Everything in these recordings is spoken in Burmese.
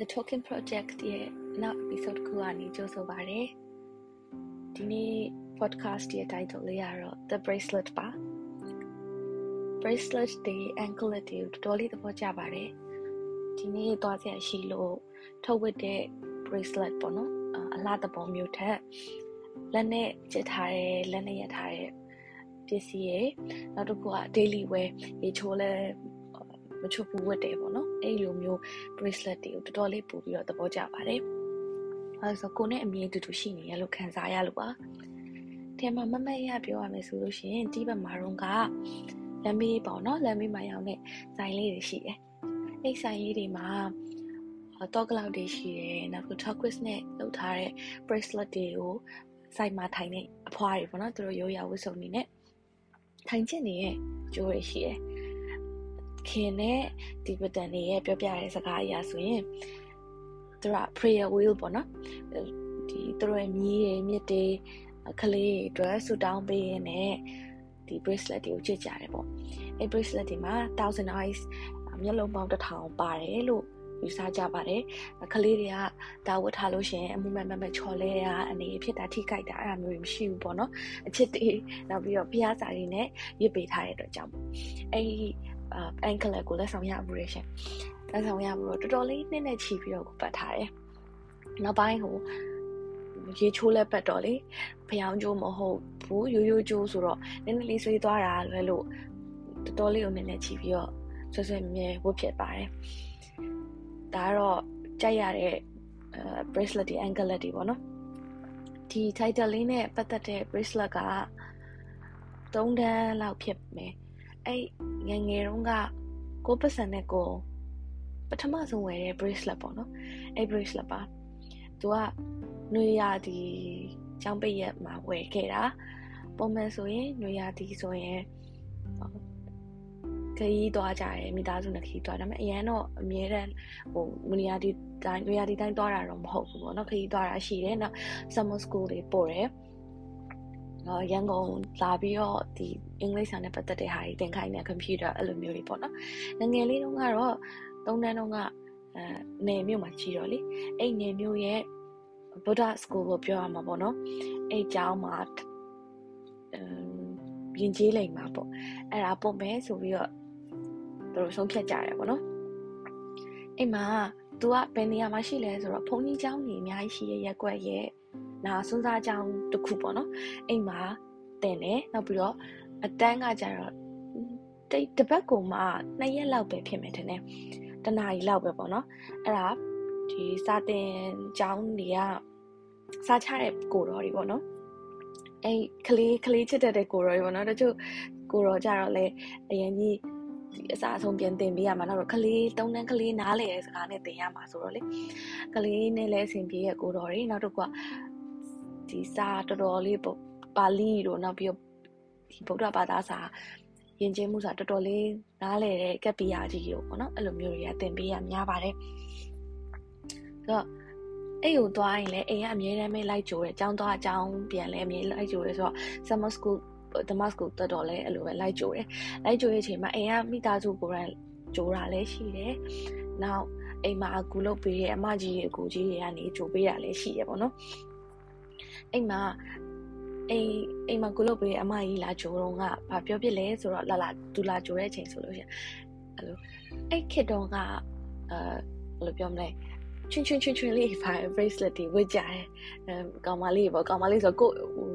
The Token Project ရဲ့နောက် episode ခုကနေကြိုဆိုပါရစေ။ဒီနေ့ podcast ရဲ့ title လေးကတော့ The Bracelet ပါ။ bracelet တွေ anklet တွေတော်တော်လေးသဘောကျပါတယ်။ဒီနေ့သွားစရာရှိလို့ထုတ်ဝတ်တဲ့ bracelet ပေါ့နော်။အလားသဘောမျိုးထက်လက်နဲ့ကျစ်ထားတဲ့လက်နဲ့ရထားတဲ့ပစ္စည်းရဲ့နောက်တစ်ခုက daily wear ရေချိုးလဲ မချွတ်ဘူးဝတ်တယ်ပေါ့နော်အဲ့လိုမျိုး bracelet တွေကိုတော်တော်လေးပို့ပြီးတော့သဘောကျပါတယ်အဲဆိုကိုနဲ့အမြင်တူတူရှိနေရလို့ခံစားရလို့ပါထဲမှာမမတ်ရပြောရမယ်ဆိုလို့ရှိရင်ဒီဘက်မှာတော့ကလမ်းမေးပေါ့နော်လမ်းမေးမှာရောင်းတဲ့ဆိုင်လေးတွေရှိတယ်အဲ့ဆိုင်လေးတွေမှာတော့ကလောက်တွေရှိတယ်နောက်ပြီး turquoise နဲ့လုပ်ထားတဲ့ bracelet တွေကိုစိုက်မှာထိုင်နေအဖွားတွေပေါ့နော်သူတို့ရိုးရာဝတ်စုံနေနဲ့ထိုင်ချင်နေတဲ့ကြိုးတွေရှိတယ် ခင်နဲ့ဒီပတန်တွေရဲ့ပြောပြတဲ့စကားအရာဆိုရင်သူက prayer wheel ပေါ့နော်ဒီသူတို့ရဲ့မြည်တွေမြစ်တွေကလေးတွေအတွက်ဆူတောင်းပေးရင်းနဲ့ဒီ bracelet တွေကိုချစ်ကြတယ်ပေါ့အဲ bracelet တွေမှာ1000 eyes မျက်လုံးပေါင်းတစ်ထောင်ပါတယ်လို့ယူဆကြပါတယ်ကလေးတွေကဒါဝတ်ထားလို့ရှင်အမှုမဲ့မဲ့ချော်လဲတာအနေဖြစ်တာထိခိုက်တာအဲ့လိုမျိုးမရှိဘူးပေါ့နော်အချစ်တွေနောက်ပြီးတော့ဖျားစာတွေနဲ့ရစ်ပေးထားတဲ့အတွက်ကြောင့်အဲ့ဒီ anklet ကိုလက်ဆောင်ရမှုရရှင်လက်ဆောင်ရမှုတော့တော်တော်လေးနည်းနည်းချီပြီးတော့ကိုပတ်ထားတယ်နောက်ပိုင်းဟိုရေချိုးလက်ပတ်တော့လေဖျောင်းကျိုးမဟုတ်ဘူးရိုးရိုးကျိုးဆိုတော့နည်းနည်းလေးဆွေးသွားတာလွယ်လို့တော်တော်လေးကိုနည်းနည်းချီပြီးတော့ဆွဆွမြဲဝတ်ဖြစ်ပါတယ်ဒါကတော့ကြိုက်ရတဲ့ bracelet တွေ anklet တွေပေါ့နော်ဒီ title လေးနဲ့ပတ်သက်တဲ့ bracelet က3တန်းလောက်ဖြစ်မယ် အဲ့ငငယ်တုန်းကကိုပတ်စံနဲ့ကိုပထမဆုံးဝယ်တဲ့ bracelet ပေါ့နော်အဲ့ bracelet ပါသူကနွေရာသီကျောင်းပိတ်ရက်မှာဝယ်ခဲ့တာပုံမှန်ဆိုရင်နွေရာသီဆိုရင်ခရီးသွားကြတယ်မိသားစုနဲ့ခရီးသွားဒါပေမဲ့အရန်တော့အမြဲတမ်းဟိုနွေရာသီတိုင်းနွေရာသီတိုင်းသွားတာတော့မဟုတ်ဘူးပေါ့နော်ခရီးသွားတာရှိတယ်နောက် summer school တွေပို့တယ် နော်ရန်ကုန်လာပြီးတော့ဒီအင်္ဂလိပ်စာနဲ့ပတ်သက်တဲ့ဟာတွေသင်ခိုင်းတဲ့ computer အဲ့လိုမျိုးတွေပေါ့နော်ငငယ်လေးတုန်းကတော့သုံးတန်းတုန်းကအဲနယ်မြို့မှာကြီးတော့လေအဲ့နယ်မြို့ရဲ့ဗုဒ္ဓ school ကိုပြောရမှာပေါ့နော်အဲ့ကျောင်းမှာအရင်ကြီးလိမ်မှာပေါ့အဲ့ဒါပုံပဲဆိုပြီးတော့သူတို့ဆုံးဖြတ်ကြတယ်ပေါ့နော်အဲ့မှာ तू ကဘယ်နေရာမှာရှိလဲဆိုတော့ဘုန်းကြီးကျောင်းကြီးအများကြီးရှိရဲ့ရက်ွက်ရဲ့ နာစွန်းစားကျောင်းတစ်ခုပေါ့နော်အဲ့မှာတင်တယ်နောက်ပြီးတော့အတန်းကကြတော့တိတ်တပတ်ကိုမှ2ရက်လောက်ပဲဖြစ်မယ်ထင်တယ်တနားရီလောက်ပဲပေါ့နော်အဲ့ဒါဒီစာတင်ကျောင်းတွေကစားချတဲ့ကိုတော်တွေပေါ့နော်အဲ့ကလေးကလေးချစ်တတ်တဲ့ကိုတော်တွေပေါ့နော်တချို့ကိုတော်ကြတော့လေအရင်ကြီးဒီအစားအဆုံးပြန်တင်ပေးရမှာနောက်တော့ကလေးတုံးတန်းကလေးနားလေတဲ့စကားနဲ့တင်ရမှာဆိုတော့လေကလေးနဲ့လည်းအဆင်ပြေရဲ့ကိုတော်တွေနောက်တော့က ဒီစာတော်တော်လေးပါဠိတို့နောက်ပြီးဒီဗုဒ္ဓဘာသာစာယဉ်ကျေးမှုစာတော်တော်လေးနားလေတဲ့ကပ္ပိယကြီးတို့ပေါ့နော်အဲ့လိုမျိုးတွေကတင်ပေးရများပါတယ်ဆိုတော့အဲ့ကိုသွားရင်လည်းအိမ်ကအမြဲတမ်းပဲလိုက်ကြိုးတယ်။ကျောင်းသွားအကျောင်းပြန်လည်းအမြဲလိုက်ကြိုးတယ်ဆိုတော့ summer school ဓမ္မစကူတက်တော့လဲအဲ့လိုပဲလိုက်ကြိုးတယ်။လိုက်ကြိုးရဲ့အချိန်မှာအိမ်ကမိသားစုကိုယ်တိုင်ကြိုးတာလည်းရှိတယ်။နောက်အိမ်မှာအကူလုပ်ပေးတဲ့အမကြီးရဲ့အကူကြီးတွေကနေကြိုးပေးတာလည်းရှိရပေါ့နော်။ အိမ်မှာအိမ်အိမ်မှာကူလုပ်ပေးတဲ့အမကြီးလာကြိုးတော့ကဘာပြောပြလဲဆိုတော့လာလာသူလာကြိုးတဲ့အချိန်ဆိုလို့ရှိရင်အဲ့လိုအဲ့ခစ်တော့ကအဲဘယ်လိုပြောမလဲချွန်းချွန်းချွန်းချွန်းလေးဖာ bracelet တွေဝတ်ကြတယ်အဲကောင်မလေးပေါ့ကောင်မလေးဆိုကို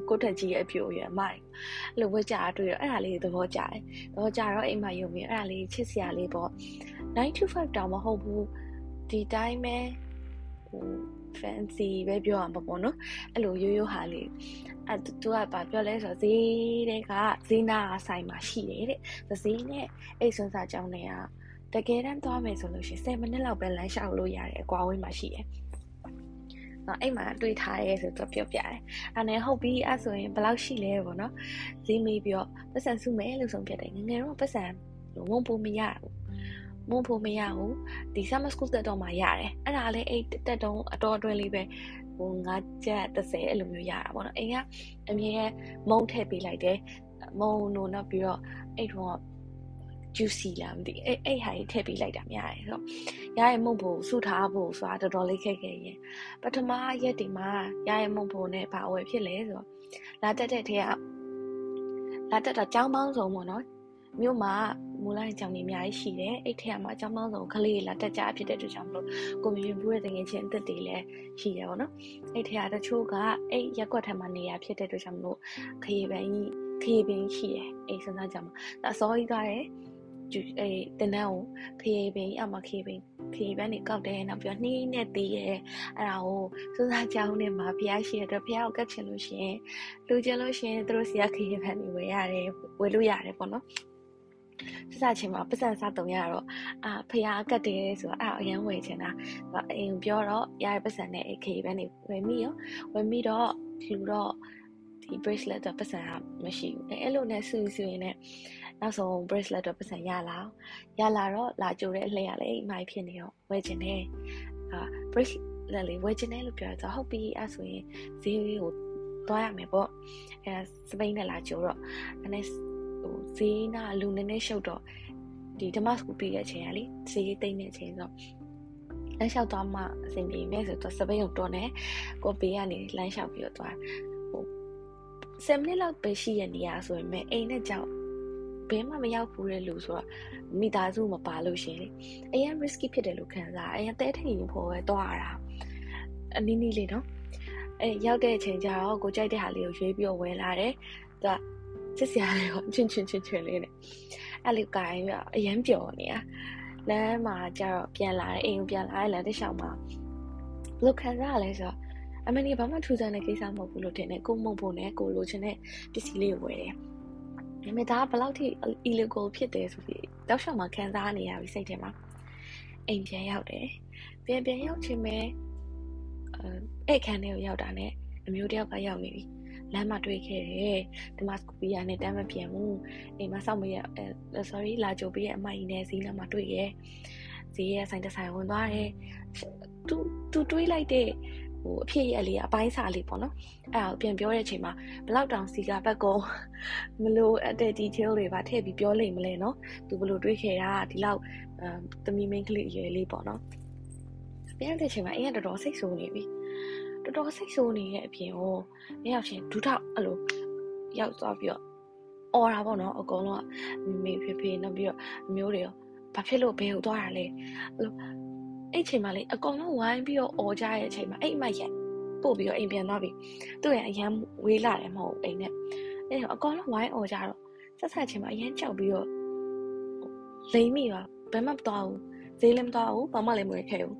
ကိုထက်ကြီးရဲ့အပြိုရယ်မိုက်အဲ့လိုဝတ်ကြတာတွေ့တော့အဲ့ဒါလေးသဘောကျတယ်သဘောကျတော့အိမ်မှာယုံပြီးအဲ့ဒါလေးချစ်စရာလေးပေါ့925တောင်မဟုတ်ဘူးဒီတိုင်းပဲဟို fancy ပဲပြောရမှာပေါ့နော်အဲ့လိုရိုးရိုးဟာလေးအဲ့သူကဘာပြောလဲဆိုတော့ဈေးတွေကဈေးနာဆိုင်မှာရှိတယ်တဲ့ဈေးနဲ့အိတ်ဆွမ်းစာကြောင်းတွေကတကယ်တမ်းသွားမယ်ဆိုလို့ရှိရင်10မိနစ်လောက်ပဲလမ်းလျှောက်လို့ရတယ်အကွာဝေးမှာရှိတယ်။နော်အဲ့မှာတွေ့ထားရဲဆိုတော့ပြောပြတယ်။အဲ့နဲ့ဟုတ်ပြီအဲ့ဆိုရင်ဘယ်လောက်ရှိလဲပေါ့နော်။ဈေးမေးပြီးတော့ပတ်စံစုမယ်လို့ဆုံးဖြတ်တယ်။ငငယ်တော့ပတ်စံဝုံဖို့မရဘူး။ ဝုံဖို့မရဘူး။ဒီ summer school တက်တော့မှရတယ်။အဲ့ဒါလည်းအဲ့တက်တော့အတော်အတွင်းလေးပဲဟိုငါချက်30အဲ့လိုမျိုးရတာပေါ့နော်။အိမ်ကအမြဲမုံထည့်ပေးလိုက်တယ်။မုံတို့နောက်ပြီးတော့အဲ့တော့ juicy လားမသိအဲ့အဲ့ဟာကြီးထည့်ပေးလိုက်တာများတယ်ဆိုတော့ရရဲ့မုံဖို့စုထားဖို့ဆိုတာတော်တော်လေးခက်ခဲရင်ပထမရက်ဒီမှာရရဲ့မုံဖို့နဲ့ဘာအဝယ်ဖြစ်လဲဆိုတော့လာတက်တဲ့ထဲကလာတက်တာကြောင်းပေါင်းစုံပေါ့နော် မြို့မှာမူလိုင်းကြောင်တွေအများကြီးရှိတယ်အဲ့ထဲမှာအကြောင်းပေါင်းစုံကလေးလာတက်ကြဖြစ်တဲ့အတွက်ကြောင့်မလို့ကိုမြင်ဘူးရဲ့တငယ်ချင်းအသက်တွေလည်းရှိတယ်ပေါ့နော်အဲ့ထဲကတချို့ကအဲ့ရက်ွက်ထဲမှာနေရဖြစ်တဲ့အတွက်ကြောင့်မလို့ခရီးပန်းကြီးခရီးပန်းရှိတယ်အဲ့စဉ်းစားကြမှာဒါအစောကြီးသွားတယ်အဲတင်တန်းကိုခရီးပင်အမခရီးပင်ခရီးပန်းနေကောက်တယ်နောက်ပြီးနှီးနဲ့သေးရဲ့အဲ့ဒါကိုစဉ်းစားကြောင်းနဲ့မှာဖျားရှိရတဲ့ဖျားကိုကတ်ချင်လို့ရှိရင်လူချင်လို့ရှိရင်သူတို့စီကခရီးပန်းနေဝယ်ရတယ်ဝယ်လို့ရတယ်ပေါ့နော် စစချင်းမှာပတ်စံစားတုံရတော့အာဖះကတ်တယ်ဆိုတော့အဲ့အရန်ဝယ်ချင်တာအိမ်ပြောတော့ရရပတ်စံနဲ့အခရီးပဲနေဝယ်မိရောဝယ်မိတော့လူတော့ဒီ bracelet တော့ပတ်စံမရှိဘူးအဲ့လိုနဲ့ဆူဆူရင်လည်းနောက်ဆုံး bracelet တော့ပတ်စံရလာရလာတော့လာကြိုတဲ့အလှည့်ရလေအမိုက်ဖြစ်နေတော့ဝယ်ချင်တယ်အာ bracelet လေးဝယ်ချင်တယ်လို့ပြောတော့ဟုတ်ပြီအဲ့ဆိုရင်ဈေးကိုသွားရမယ်ပေါ့အဲစပိန်နဲ့လာကြိုတော့အဲ့ ဟိုဈေးနာလူနည်းနည်းရှုပ်တော့ဒီဓမ္မစကူပြီးတဲ့အချိန်ကလေဈေးသိမ့်တဲ့အချိန်ဆိုလမ်းလျှောက်သွားမှအဆင်ပြေမယ်ဆိုတော့စပိန်ကိုတွန်းတယ်ကိုပေးကနေလမ်းလျှောက်ပြီးတော့သွားဟို7မိနစ်လောက်ပဲရှိရနေရဆိုရင်အိမ်နဲ့ကြောက်ဘယ်မှမရောက်ဘူးတဲ့လူဆိုတော့မိသားစုမပါလို့ရှင်လေအရင် risky ဖြစ်တယ်လို့ခံစားအရင်တဲထင်ဖို့ပဲတွားရတာအနည်းနည်းလေးနော်အဲရောက်တဲ့အချိန်ကျတော့ကိုကြိုက်တဲ့ဟာလေးကိုရွေးပြီးတော့ဝယ်လာတယ်သူက စစ်စရာလေးကိုချွင်ချွင်ချွင်ချွင်လေးနဲ့အဲ့လိုကိုင်းပြီးအရန်ပျော်နေတာလမ်းမှာကျတော့ပြန်လာတယ်အိမ်ကိုပြန်လာတယ်လမ်းတစ်လျှောက်မှာဘလို့ခံစားရလဲဆိုတော့အမနီဘာမှထူးဆန်းတဲ့ကိစ္စမဟုတ်ဘူးလို့ထင်တယ်ကိုမုံဖို့နဲ့ကိုလိုချင်တဲ့ပစ္စည်းလေးကိုဝယ်တယ်ဒါပေမဲ့ဒါကဘယ်လောက်ထိ illegal ဖြစ်တယ်ဆိုပြီးတောက်လျှောက်မှာခံစားနေရပြီစိတ်ထဲမှာအိမ်ပြန်ရောက်တယ်ပြန်ပြန်ရောက်ချင်းပဲအဲ့ခန်းထဲကိုရောက်တာနဲ့အမျိုးတယောက်ကရောက်နေပြီ လမ်းမှာတွေ့ခဲ့တယ်ဒီမှာစကူပီယာနဲ့တမ်းမပြန်ဘူးအိမ်မှာစောင့်မရ sorry လာကြိုပေးရဲ့အမကြီးနဲ့ဈေးလမ်းမှာတွေ့ရဲ့ဈေးရဲ့ဆိုင်တဆိုင်ဝင်သွားတယ်သူသူတွေးလိုက်တဲ့ဟိုအဖြစ်ရလေးအပိုင်းစာလေးပေါ့နော်အဲ့ဒါကိုပြန်ပြောတဲ့အချိန်မှာဘလောက်တောင်စီကဘက်ကောမလို့အတဲ့ detail တွေပါထည့်ပြီးပြောလိမ့်မလဲနော်သူဘလို့တွေးခဲ့တာဒီလောက်သမီးမင်းကလေးအရွယ်လေးပေါ့နော်ပြန်တဲ့အချိန်မှာအင်းကတော်တော်စိတ်ဆိုးနေပြီ တော်တော်စိတ်ဆိုးနေတဲ့အပြင်ကိုမရောက်ချင်းဒူးထောက်အဲ့လိုရောက်သွားပြီးတော့အော်တာပေါ့နော်အကုန်လုံးကမေဖေဖေနောက်ပြီးတော့အမျိုးတွေရောဘာဖြစ်လို့ဘယ်ကိုသွားတာလဲအဲ့လိုအဲ့ချိန်မှာလေအကောင်လုံးဝိုင်းပြီးတော့អော်ကြရဲ့အချိန်မှာအဲ့အမရက်ပို့ပြီးတော့အိမ်ပြန်သွားပြီသူ့ရဲ့အရန်ဝေးလာတယ်မဟုတ်အိမ်နဲ့အဲ့တော့အကောင်လုံးဝိုင်းអော်ကြတော့ဆက်ဆက်ချိန်မှာအရန်ကြောက်ပြီးတော့လိမ့်မိပါဘယ်မှမသွားဘူးဈေးလည်းမသွားဘူးဘာမှလည်းမဝယ်ခဲ့ဘူး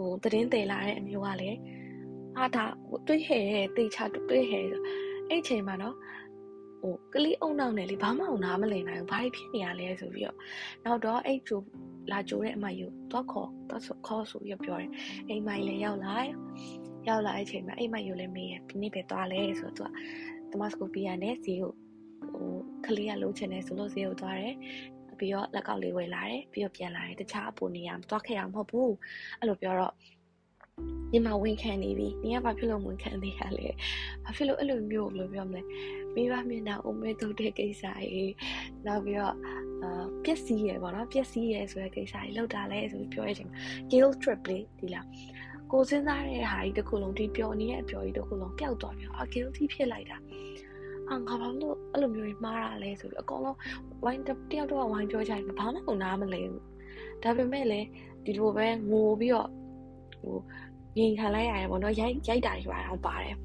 ဟိုတရင်တယ်လာတဲ့အမျိုးကလည်းအာဒါတွေးဟဲ့တေချာတွေးဟဲ့ဆိုအဲ့ချိန်မှာနော်ဟိုကလေးအုံနောက်နဲ့လေဘာမှအောင်နားမလည်နိုင်ဘူးဘာဖြစ်နေရလဲဆိုပြီးတော့နောက်တော့အဲ့ကျိုလာကြိုးတဲ့အမယူတော့ခေါ်တော့ဆိုခေါ်ဆိုပြီးပြောတယ်အိမ်မိုင်လည်းရောက်လာရောက်လာတဲ့အချိန်မှာအိမ်မိုင်ယူလည်းမေးရဒီနေ့ပဲသွားလဲဆိုတော့သူကတမစကိုပီယာနဲ့ဇီကိုဟိုကလေးကလုံးချင်တယ်ဆိုလို့ဇီကိုသွားတယ် ပြီးတော့လက်ကောက်လေးဝယ်လာတယ်ပြီးတော့ပြန်လာတယ်တခြားအပူနေရမသွားခဲ့ရမဟုတ်ဘူးအဲ့လိုပြောတော့ညီမဝန်ခံနေပြီ။နင်ကဘာဖြစ်လို့ဝန်ခံနေရလဲ။ဘာဖြစ်လို့အဲ့လိုမျိုးလို့ပြောမလဲ။မိဘမျက်နှာအုံမဲထုတ်တဲ့ကိစ္စကြီးနောက်ပြီးတော့အာပျက်စီးရယ်ပေါ့နော်ပျက်စီးရယ်ဆိုတဲ့ကိစ္စကြီးလောက်တာလဲဆိုပြီးပြောရချိန်မှာ guilt trip လေးဒီလားကိုစဉ်းစားတဲ့ဟာကြီးတစ်ခုလုံးဒီပျော်နေတဲ့အပျော်ကြီးတစ်ခုလုံးပျောက်သွားပြီ။အာ guilty ဖြစ်လိုက်တာ။ အာငါဘာလို့အဲ့လိုမျိုးမှားတာလဲဆိုပြီးအကောင်လုံးဝိုင်းတယောက်တော့ဝိုင်းပြောကြတယ်ဘာမှမနာမလဲဘူး။ဒါပေမဲ့လည်းဒီလိုပဲငိုပြီးတော့ဟိုငင်ခံလိုက်ရတယ်ပေါ့နော်ရိုက်ရိုက်တာတွေပါတော့ပါတယ်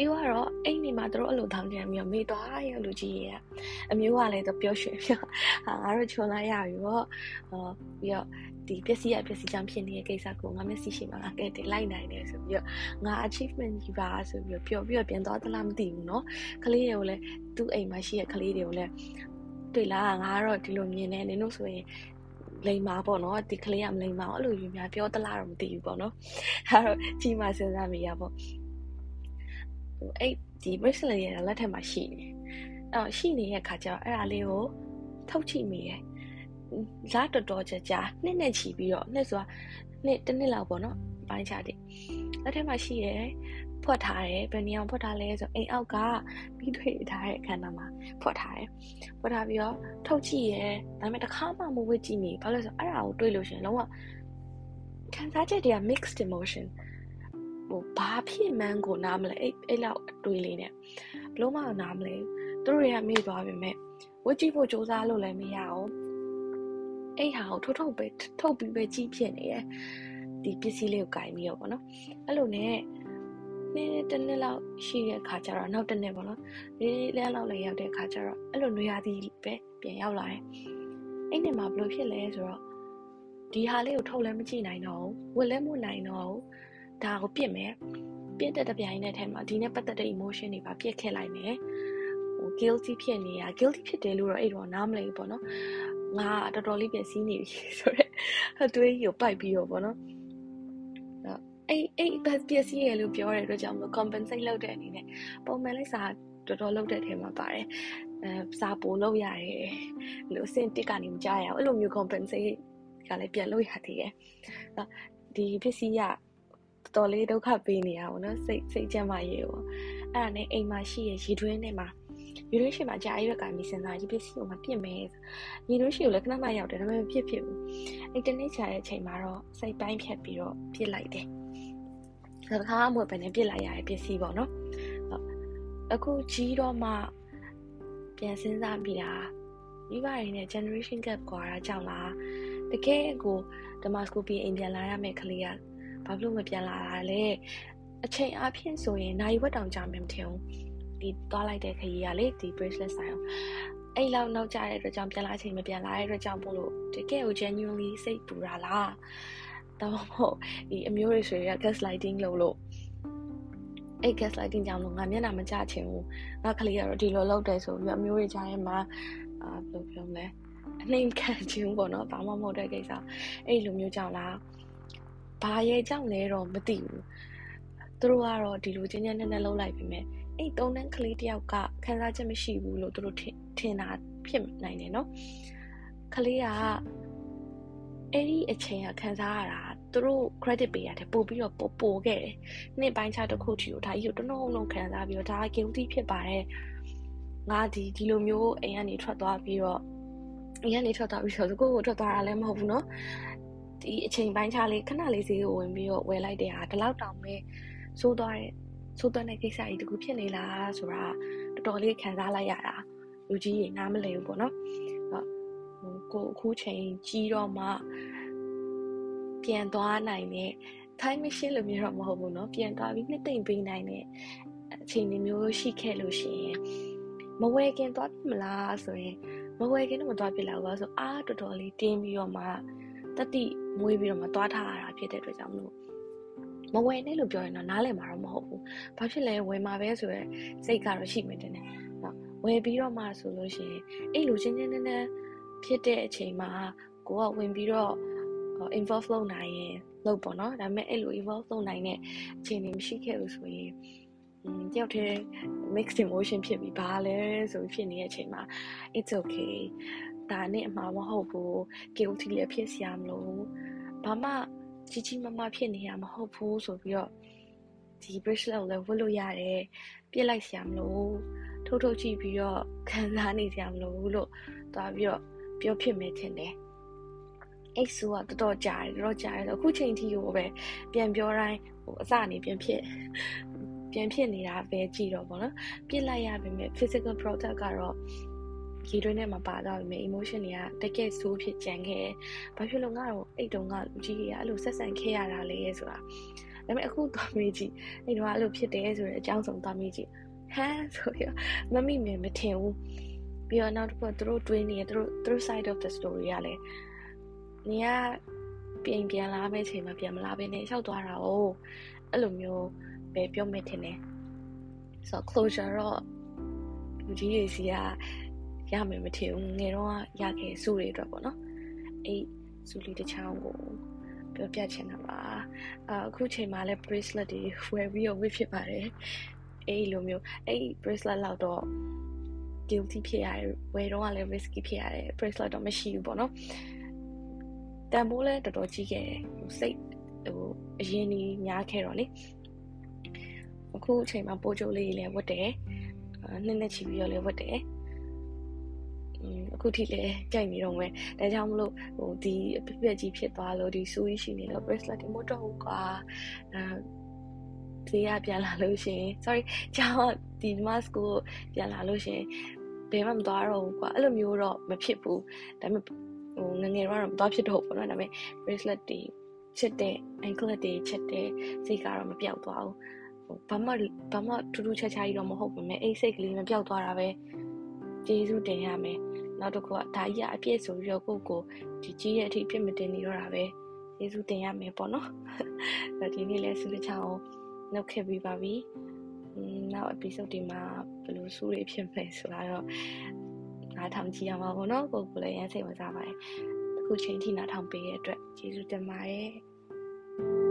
ပြီးတော့အိမ်နေမှာတို့အဲ့လိုထောင်းကြံပြီးတော့မေးသွားရလူကြီးရဲ့အမျိုးကလည်းတော့ပြောရွှင်ပြောဟာငါတို့ချုံလိုက်ရပြီပေါ့ဟောပြီးတော့ဒီပစ္စည်းရပစ္စည်းကြောင့်ဖြစ်နေတဲ့ကိစ္စကိုငါမျက်စိရှိမှာငါကဲတင်လိုက်နိုင်တယ်ဆိုပြီးတော့ငါ achievement ကြီးပါဆိုပြီးတော့ပြောပြီးတော့ပြန်သွားသလားမသိဘူးเนาะကလေးတွေကိုလည်းသူ့အိမ်မှာရှိတဲ့ကလေးတွေကိုလည်းတွေ့လားငါကတော့ဒီလိုမြင်နေနင်တို့ဆိုရင်လိမ်မာပေါ့နော်ဒီကလေးကမလိမ်မာအဲ့လိုယူများပြောသလားတော့မသိဘူးပေါ့နော်အဲ့တော့ကြီးမှစဉ်းစားမိရပေါ့ အဲ့ဒီ bracelet ရဲ့လက်ထက်မှာရှိနေအဲ့ရှိနေတဲ့ခါကျတော့အဲ့ဒါလေးကိုထုတ်ချိမိရဲ့လာတော်တော်ကြာကြာနှစ်နဲ့ချီပြီးတော့နှစ်ဆိုတာနှစ်တစ်နှစ်လောက်ပေါ့နော်ပိုင်းခြားတယ်လက်ထက်မှာရှိရဲဟဖွက်ထားတယ်ဘယ်နေအောင်ဖွက်ထားလဲဆိုအိမ်အောက်ကပြီးထွေထားတဲ့အခန်းသားမှာဖွက်ထားတယ်ဖွက်ထားပြီးတော့ထုတ်ကြည့်ရဲဒါပေမဲ့တစ်ခါမှမဝစ်ကြည့်နေဘာလို့လဲဆိုအဲ့ဒါကိုတွေးလို့ရှင်လုံးဝခံစားချက်တွေက mixed emotion ဟိုဘာဖြစ်မှန်းကိုနားမလဲအဲ့အဲ့လောက်အတွေးလေးနဲ့ဘလို့မှနားမလဲသူတို့တွေကမေ့သွားပြီမဲ့ဝစ်ကြည့်ဖို့စူးစမ်းလို့လည်းမရအောင်အဲ့ဟာကိုထုတ်ထုတ်ပဲထုတ်ပြီးပဲကြီးဖြစ်နေရဲ့ဒီပစ္စည်းလေးကိုကင်ပြီးတော့ဗောနော်အဲ့လိုနဲ့နေ့တစ်နှစ်လောက်ရှိတဲ့အခါကျတော့နောက်တစ်နှစ်ပေါ့နော်ဒီလဲလောက်လည်းရောက်တဲ့အခါကျတော့အဲ့လိုနွေရာသီပဲပြန်ရောက်လာတယ်အဲ့နှစ်မှာဘယ်လိုဖြစ်လဲဆိုတော့ဒီဟာလေးကိုထုတ်လည်းမကြည့်နိုင်တော့ဘူးဝတ်လည်းမနိုင်တော့ဘူး ဒါကိုပြစ်မယ်ပြစ်တဲ့တပြိုင်နက်ထဲမှာဒီနဲ့ပတ်သက်တဲ့ emotion တွေပါပြစ်ခဲ့လိုက်မယ်ဟို guilty ဖြစ်နေရ guilty ဖြစ်တယ်လို့တော့အဲ့တော့နားမလည်ဘူးပေါ့နော်ငါတော်တော်လေးပြည့်စည်နေပြီဆိုတော့အတွေးကိုပိုက်ပြီးတော့ပေါ့နော်အဲ့အဲ့ဘတ်ပျက်စီးရလို့ပြောတဲ့အတွက်ကြောင့်မလို့ compensate လုပ်တဲ့အနေနဲ့ပုံမှန်လိုက်စာတော်တော်လုပ်တဲ့ထဲမှာပါတယ်အဲစာပို့လုပ်ရတယ်လို့အဆင့်တစ်ကနေမကြရအောင်အဲ့လိုမျိုး compensate ကလည်းပြန်လုပ်ရသေးတယ်ဒီပစ္စည်းက တော်လေးဒုက္ခပေးနေရပါတော့စိတ်စိတ်ကြမ်းမာရေးပေါ့အဲ့ဒါနဲ့အိမ်မှာရှိရရေတွင်းထဲမှာရေတွင်းရှိမှာကြာရွက်ကမိစင်စားဒီပစ္စည်းကိုမပြစ်မဲရေတွင်းရှိကိုလည်းခဏမှရောက်တယ်ဒါပေမဲ့ပြစ်ဖြစ်ဘူးအဲ့တနေ့ချာတဲ့အချိန်မှာတော့စိတ်ပိုင်းဖြတ်ပြီးတော့ပြစ်လိုက်တယ်တခါမှမပဲနဲ့ပြစ်လိုက်ရတဲ့ပစ္စည်းပေါ့နော်အခုကြီးတော့မှပြန်စဉ်းစားမိတာမိဘတွေနဲ့ generation gap ကွာတာကြောင့်လားတကယ်ကိုဒမတ်စကိုပြီးအိမ်ပြန်လာရမယ့်ကလေးက ဘာလို့မပြန်လာတာလဲအချိန်အဖြစ်ဆိုရင်နိုင်ဝက်တောင်ကြာမှမထင်ဘူးဒီသွားလိုက်တဲ့ခရီးကလေဒီ bracelet ဆိုင်အောင်အဲ့လောက်နောက်ကျတဲ့အတွက်ကြောင့်ပြန်လာချိန်မပြန်လာတဲ့အတွက်ကြောင့်ပို့လို့တကယ်ကို genuinely စိတ်ပူတာလားတော့မဟုတ်ဒီအမျိုးတွေဆိုရင် gas lighting လုပ်လို့အဲ့ gas lighting ကြောင့်လို့ငါမျက်နှာမကျချင်ဘူးငါကလေးကတော့ဒီလိုလုပ်တယ်ဆိုပြီးအမျိုးတွေကြားထဲမှာအာဘယ်လိုပြောမလဲအနှိမ်ခံခြင်းပေါ့နော်ဘာမှမဟုတ်တဲ့ကိစ္စအဲ့လိုမျိုးကြောင့်လား ဘာရဲ့ကြောင့်လဲတော့မသိဘူးသူတို့ကတော့ဒီလိုချင်းချင်းနဲ့နဲ့လှုပ်လိုက်ပြီမဲ့အဲ့သုံးတန်းကလေးတယောက်ကခံစားချက်မရှိဘူးလို့သူတို့ထင်တာဖြစ်နိုင်တယ်နော်ကလေးကအဲ့ဒီအချိန်ကခံစားရတာသူတို့ credit ပေးရတယ်ပို့ပြီးတော့ပို့ပို့ခဲ့တယ်နှစ်ပိုင်းခြားတစ်ခုထီကိုဒါကြီးကိုတနှုံလုံးခံစားပြီးတော့ဒါ guilty ဖြစ်ပါတယ်ငါဒီဒီလိုမျိုးအိမ်ကနေထွက်သွားပြီးတော့အိမ်ကနေထွက်သွားပြီးတော့ကိုကိုထွက်သွားတာလည်းမဟုတ်ဘူးเนาะ ဒီအချိန်ပိုင်းခြားလေးခဏလေးစီကိုဝင်ပြီးတော့ဝယ်လိုက်တဲ့ဟာဒီလောက်တောင်ပဲစိုးသွားတဲ့စိုးသွားတဲ့ကိစ္စကြီးတခုဖြစ်နေလားဆိုတာတော်တော်လေးခံစားလိုက်ရတာလူကြီးရေနားမလည်ဘူးပေါ့နော်ကိုအခုချိန်ကြီးတော့မှပြန်သွားနိုင်တဲ့ time machine လိုမျိုးတော့မဟုတ်ဘူးเนาะပြန်သွားပြီးနှစ်သိမ့်ပေးနိုင်တဲ့အခြေအနေမျိုးရှိခဲ့လို့ရှိရင်မဝယ်ခင်သွားပြီမလားဆိုရင်မဝယ်ခင်တော့မသွားပြလောက်ပါဆိုအားတော်တော်လေးတင်းပြီးတော့မှတတိ မွေးပြီးတော့မှသွားထားရတာဖြစ်တဲ့အတွက်ကြောင့်မလို့မဝယ်နဲ့လို့ပြောရင်တော့နားလည်မှာတော့မဟုတ်ဘူး။ဘာဖြစ်လဲဝယ်မှာပဲဆိုရဲစိတ်ကတော့ရှိမှတင်တယ်။နော်ဝယ်ပြီးတော့မှဆိုလို့ရှိရင်အဲ့လိုချင်းချင်းနဲ့နဲ့ဖြစ်တဲ့အချိန်မှာကိုကဝင်ပြီးတော့ involve လုပ်နိုင်ရင်လုပ်ပေါ့နော်ဒါပေမဲ့အဲ့လို involve လုပ်နိုင်တဲ့အခြေအနေမရှိခဲ့ဘူးဆိုရင်တယောက်တည်း mixed emotion ဖြစ်ပြီးဘာလဲဆိုဖြစ်နေတဲ့အချိန်မှာ it's okay ဒါနဲ့အမှားမဟုတ်ဘူး guilty လည်းဖြစ်စရာမလိုဘာမှကြီးကြီးမားမားဖြစ်နေရမဟုတ်ဘူးဆိုပြီးတော့ဒီ bracelet ကိုလည်းဝတ်လို့ရတယ်ပြစ်လိုက်စရာမလိုထုတ်ထုတ်ကြည့်ပြီးတော့ခံစားနေစရာမလိုဘူးလို့သွားပြီးတော့ပြောဖြစ်မယ်ထင်တယ်အဲ့ဆိုကတော်တော်ကြာတယ်တော်တော်ကြာတယ်ဆိုအခုချိန်ထိကိုပဲပြန်ပြောတိုင်းဟိုအစအနေပြန်ဖြစ်ပြန်ဖြစ်နေတာပဲကြည့်တော့ဗောနော်ပြစ်လိုက်ရပေမဲ့ physical product ကတော့ ရေတွင်းထဲမှာပါသွားပြီမဲ့ emotion တွေကတကယ်ဆိုးဖြစ်ကြံခဲ့တယ်။ဘာဖြစ်လို့ငါ့ကိုအဲ့တုန်းကလူကြီးတွေကအဲ့လိုဆက်ဆံခဲ့ရတာလဲဆိုတာ။ဒါပေမဲ့အခုသွားမေးကြည့်အဲ့တော့အဲ့လိုဖြစ်တယ်ဆိုတဲ့အကြောင်းစုံသွားမေးကြည့်။ဟမ်ဆိုရမမိမမထင်ဘူး။ပြီးတော့နောက်တစ်ခုသူတို့တွေးနေသူတို့သူတို့ side of the story ကလည်းနေကပြင်ပြန်လာမယ့်ချိန်မှာပြန်မလာဘဲနဲ့ရောက်သွားတာ哦အဲ့လိုမျိုးပဲပြောမယ်ထင်တယ်ဆိုတော့ closure တော့လူကြီးတွေစီက ရမယ်မထင်ဘူးငယ်တော့ရခဲ့စုတွေအတွက်ပေါ့နော်အဲ့စုလေးတစ်ချောင်းကိုပြောပြချင်တာပါအခုချိန်မှာလည်း bracelet တွေဝယ်ပြီးတော့ဝစ်ဖြစ်ပါတယ်အဲ့လိုမျိုးအဲ့ bracelet လောက်တော့ guilty ဖြစ်ရတယ်ဝယ်တော့လည်း risky ဖြစ်ရတယ် bracelet တော့မရှိဘူးပေါ့နော်တန်ဖိုးလည်းတော်တော်ကြီးခဲ့တယ်စိတ်ဟိုအရင်ကြီးများခဲ့တော့လေအခုအချိန်မှာပိုးကြိုးလေးလည်းဝတ်တယ်နှစ်နှစ်ချီပြီးတော့လည်းဝတ်တယ် အခုထိလည်းကြိုက်နေတော့မယ်ဒါကြောင့်မလို့ဟိုဒီအပြက်ကြီးဖြစ်သွားလို့ဒီဆူကြီးရှိနေတော့ bracelet တွေမတော့ဘူးကွာအဲဈေးရပြန်လာလို့ရှင် sorry ကျောင်းဒီ mask ကိုပြန်လာလို့ရှင်ဘယ်မှမသွားတော့ဘူးကွာအဲ့လိုမျိုးတော့မဖြစ်ဘူးဒါပေမဲ့ဟိုငငယ်တော့မသွားဖြစ်တော့ဘူးပေါ့နော်ဒါပေမဲ့ bracelet တွေချစ်တဲ့ anklet တွေချစ်တဲ့စိတ်ကတော့မပြောက်သွားဘူးဘာမှဘာမှထူးထူးခြားခြားကြီးတော့မဟုတ်ပါနဲ့အိတ်စိတ်ကလေးမပြောက်သွားတာပဲကျေးဇူးတင်ရမယ် နောက်တစ်ခုကဒါကြီးကအပြည့်ဆိုပြီးတော့ကိုကိုဒီကြီးရဲ့အထိပြစ်မတင်နေတော့တာပဲကျေးဇူးတင်ရမယ်ပေါ့နော်ဒီနေ့လဲဆုတချောင်းနှုတ်ခဲ့ပြီးပါပြီနောက် episode ဒီမှာဘယ်လိုဆုတွေဖြစ်မယ်ဆိုတာတော့နားထောင်ကြည့်ရမှာပေါ့နော်ကိုကိုလည်းရမ်းစိတ်ဝင်စားပါတယ်အခုချိန်ထိနားထောင်ပေးတဲ့အတွက်ကျေးဇူးတင်ပါတယ်